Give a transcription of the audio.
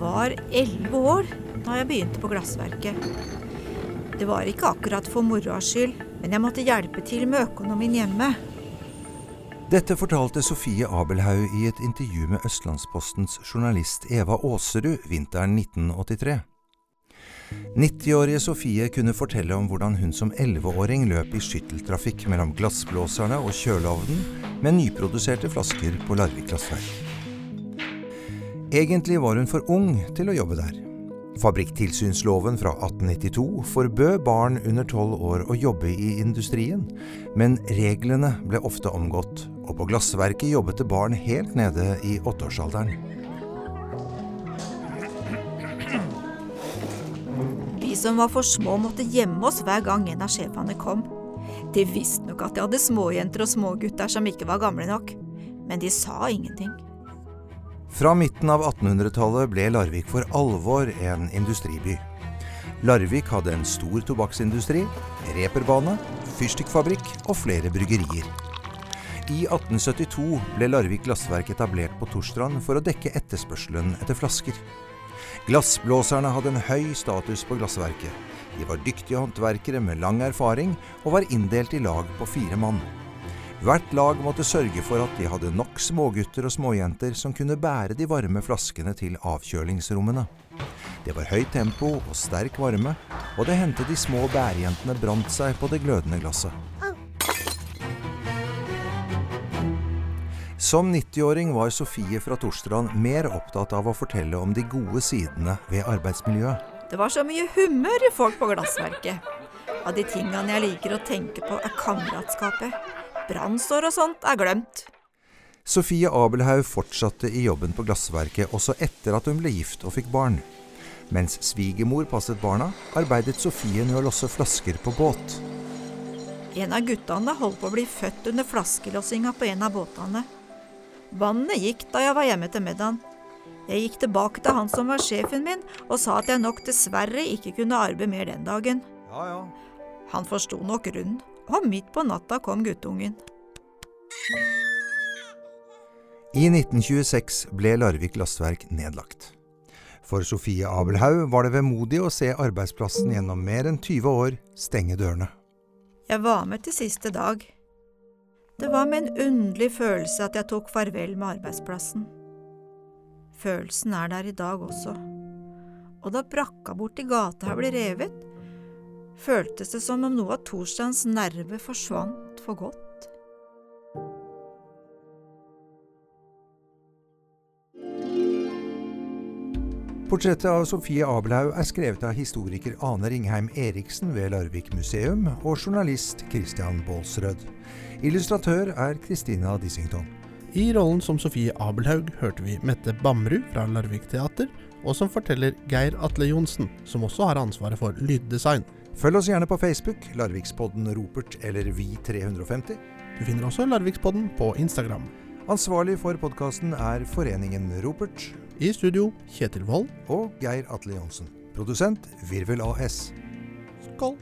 var elleve år da jeg begynte på glassverket. Det var ikke akkurat for moroa skyld, men jeg måtte hjelpe til med økonomien hjemme. Dette fortalte Sofie Abelhaug i et intervju med Østlandspostens journalist Eva Aaserud vinteren 1983. 90-årige Sofie kunne fortelle om hvordan hun som 11-åring løp i skytteltrafikk mellom glassblåserne og kjøleovnen med nyproduserte flasker på Larvik glassverk. Egentlig var hun for ung til å jobbe der. Fabrikktilsynsloven fra 1892 forbød barn under tolv år å jobbe i industrien, men reglene ble ofte omgått, og på glassverket jobbet det barn helt nede i åtteårsalderen. Vi som var for små, måtte gjemme oss hver gang en av sjefene kom. De visste nok at de hadde småjenter og smågutter som ikke var gamle nok, men de sa ingenting. Fra midten av 1800-tallet ble Larvik for alvor en industriby. Larvik hadde en stor tobakksindustri, reperbane, fyrstikkfabrikk og flere bryggerier. I 1872 ble Larvik glassverk etablert på Torstrand for å dekke etterspørselen etter flasker. Glassblåserne hadde en høy status på glassverket. De var dyktige håndverkere med lang erfaring, og var inndelt i lag på fire mann. Hvert lag måtte sørge for at de hadde nok smågutter og småjenter som kunne bære de varme flaskene til avkjølingsrommene. Det var høyt tempo og sterk varme, og det hendte de små bærejentene brant seg på det glødende glasset. Som 90-åring var Sofie fra Torstrand mer opptatt av å fortelle om de gode sidene ved arbeidsmiljøet. Det var så mye humør i folk på glassverket. Av de tingene jeg liker å tenke på, er kameratskapet. Brannsår og sånt er glemt. Sofie Abelhaug fortsatte i jobben på glassverket også etter at hun ble gift og fikk barn. Mens svigermor passet barna, arbeidet Sofie med å losse flasker på båt. En av guttene holdt på å bli født under flaskelossinga på en av båtene. Vannet gikk da jeg var hjemme til middagen. Jeg gikk tilbake til han som var sjefen min, og sa at jeg nok dessverre ikke kunne arbeide mer den dagen. Ja, ja. Han forsto nok grunnen, og midt på natta kom guttungen. I 1926 ble Larvik glassverk nedlagt. For Sofie Abelhaug var det vemodig å se arbeidsplassen gjennom mer enn 20 år stenge dørene. Jeg var med til siste dag. Det var med en underlig følelse at jeg tok farvel med arbeidsplassen. Følelsen er der i dag også. Og da brakka borti gata her ble revet, føltes det som om noe av torsdagens nerve forsvant for godt. Portrettet av Sofie Abelhaug er skrevet av historiker Ane Ringheim Eriksen ved Larvik museum og journalist Christian Baalsrød. Illustratør er Christina Dissington. I rollen som Sofie Abelhaug hørte vi Mette Bamrud fra Larvik Teater, og som forteller Geir Atle Johnsen, som også har ansvaret for lyddesign. Følg oss gjerne på Facebook, Larvikspodden Ropert eller Vi350. Du finner også Larvikspodden på Instagram. Ansvarlig for podkasten er Foreningen Ropert I studio Kjetil Wold. og Geir Atle Johnsen. Produsent Virvel AS. Skål!